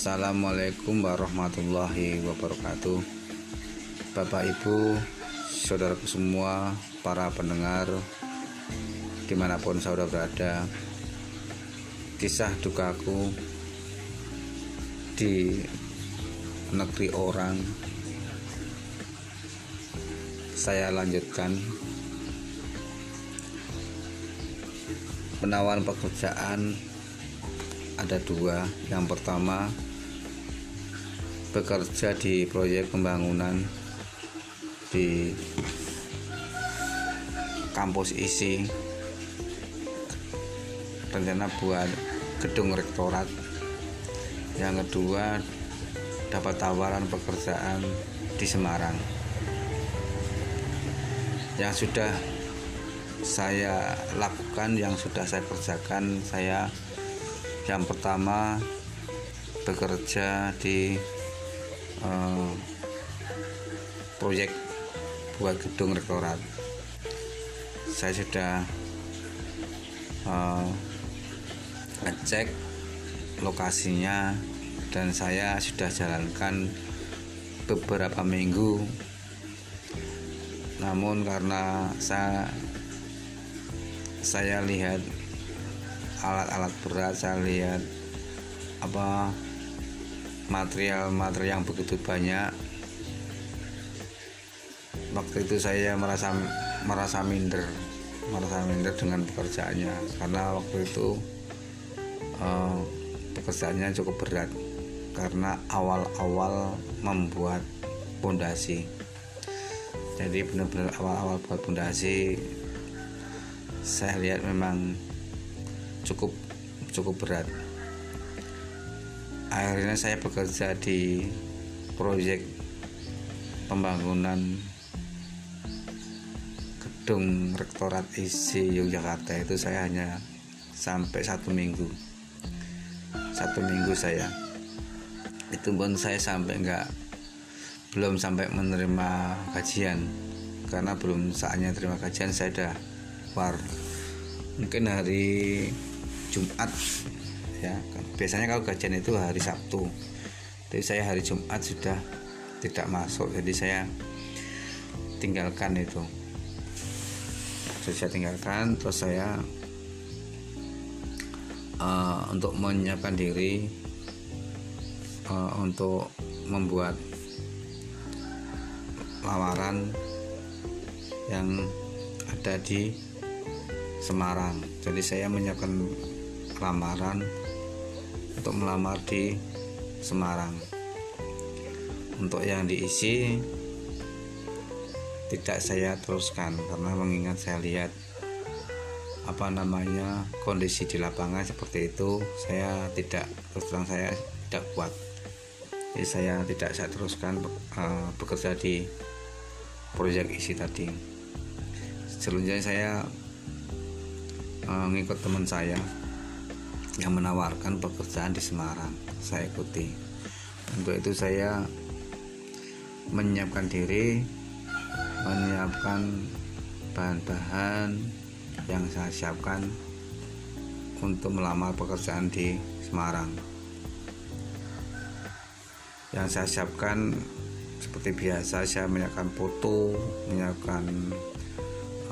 Assalamualaikum warahmatullahi wabarakatuh. Bapak Ibu Saudaraku semua Para pendengar Di mana pun saudara berada Kisah dukaku Di Negeri orang Saya lanjutkan. Penawaran pekerjaan ada dua. Yang pertama bekerja di proyek pembangunan di kampus isi. Rencana buat gedung rektorat. Yang kedua dapat tawaran pekerjaan di Semarang. Yang sudah saya lakukan yang sudah saya kerjakan saya yang pertama bekerja di uh, proyek buat gedung rektorat. Saya sudah uh, ngecek lokasinya dan saya sudah jalankan beberapa minggu. Namun karena saya saya lihat alat-alat berat saya lihat apa material-material yang begitu banyak. Waktu itu saya merasa merasa minder merasa minder dengan pekerjaannya. Karena waktu itu uh, pekerjaannya cukup berat. Karena awal-awal membuat pondasi. Jadi benar-benar awal-awal buat pondasi saya lihat memang cukup cukup berat akhirnya saya bekerja di proyek pembangunan gedung rektorat isi Yogyakarta. Itu saya hanya sampai satu minggu. Satu minggu saya. Itu pun saya sampai enggak belum sampai menerima kajian. Karena belum saatnya terima kajian saya sudah war. Mungkin hari Jumat ya. Biasanya kalau gajian itu hari Sabtu. Tapi saya hari Jumat sudah tidak masuk. Jadi saya tinggalkan itu. Saya tinggalkan terus saya uh, untuk menyiapkan diri uh, untuk membuat lamaran yang ada di Semarang. Jadi saya menyiapkan lamaran untuk melamar di Semarang. Untuk yang diisi tidak saya teruskan karena mengingat saya lihat apa namanya kondisi di lapangan seperti itu saya tidak terus terang saya tidak kuat. Jadi saya tidak saya teruskan uh, bekerja di proyek isi tadi. Selanjutnya saya uh, teman saya yang menawarkan pekerjaan di Semarang. Saya ikuti. Untuk itu saya menyiapkan diri menyiapkan bahan-bahan yang saya siapkan untuk melamar pekerjaan di Semarang. Yang saya siapkan seperti biasa saya menyiapkan foto menyiapkan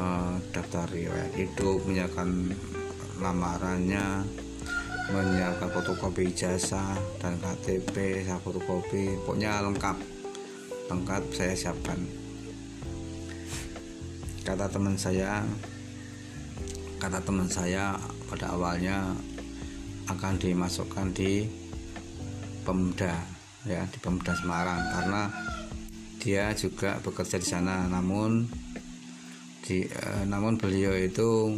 uh, daftar riwayat hidup menyiapkan lamarannya menyiapkan fotokopi ijazah dan KTP saya fotokopi. Pokoknya lengkap. Lengkap saya siapkan. Kata teman saya kata teman saya pada awalnya akan dimasukkan di Pemda ya di Pemda Semarang. Karena dia juga bekerja di sana. Namun di eh, namun beliau itu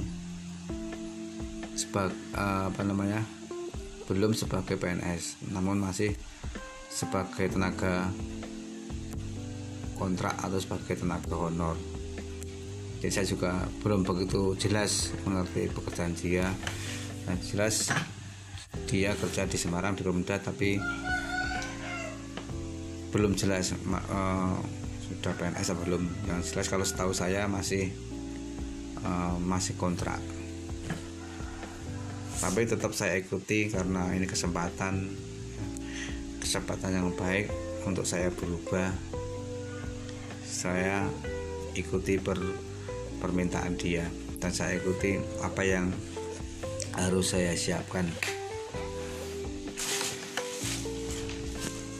sebagai eh, apa namanya belum sebagai PNS namun masih sebagai tenaga kontrak atau sebagai tenaga honor. Jadi saya juga belum begitu jelas mengerti pekerjaan dia. Dan jelas dia kerja di Semarang di Pemda tapi belum jelas uh, sudah PNS atau belum. Yang jelas kalau setahu saya masih uh, masih kontrak tapi tetap saya ikuti karena ini kesempatan kesempatan yang baik untuk saya berubah. Saya ikuti per, permintaan dia dan saya ikuti apa yang harus saya siapkan.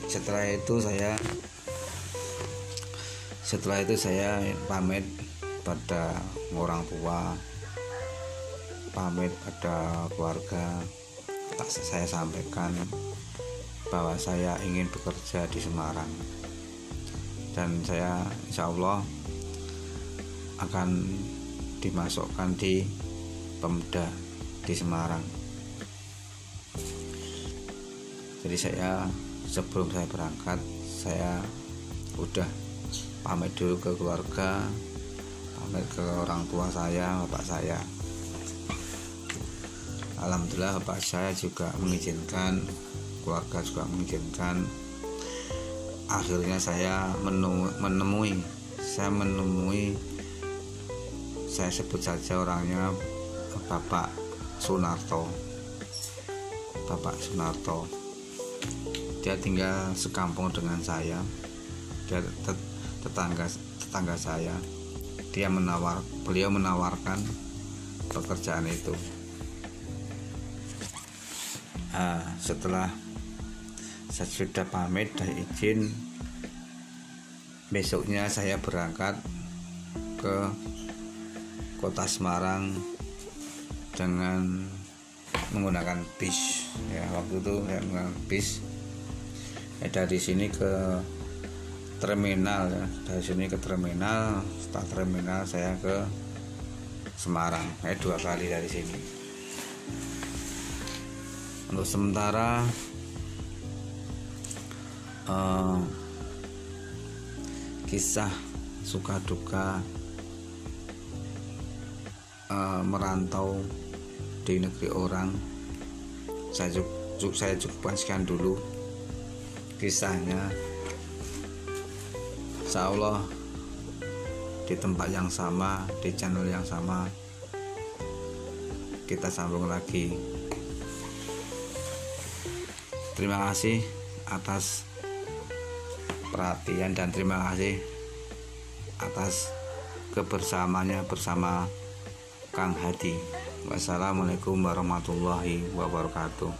Setelah itu saya setelah itu saya pamit pada orang tua pamit pada keluarga. Saya sampaikan bahwa saya ingin bekerja di Semarang. Dan saya insya Allah akan dimasukkan di Pemda di Semarang. Jadi saya sebelum saya berangkat saya udah pamit dulu ke keluarga pamit ke orang tua saya bapak saya Alhamdulillah bapak saya juga mengizinkan keluarga juga mengizinkan. Akhirnya saya menemui saya menemui saya sebut saja orangnya Bapak Sunarto. Bapak Sunarto. Dia tinggal sekampung dengan saya. Dia tetangga tetangga saya. Dia menawar beliau menawarkan pekerjaan itu uh, setelah saya sudah pamit dan izin besoknya saya berangkat ke kota Semarang dengan menggunakan bis. Ya waktu itu saya menggunakan bis. Ya, dari sini ke terminal ya. Dari sini ke terminal setelah terminal saya ke Semarang. Eh dua kali dari sini untuk sementara uh, kisah suka duka uh, merantau di negeri orang. Saya cukup saya cukupkan sekian dulu kisahnya. Insya Allah di tempat yang sama di channel yang sama kita sambung lagi terima kasih atas perhatian dan terima kasih atas kebersamaannya bersama Kang Hadi. Wassalamualaikum warahmatullahi wabarakatuh.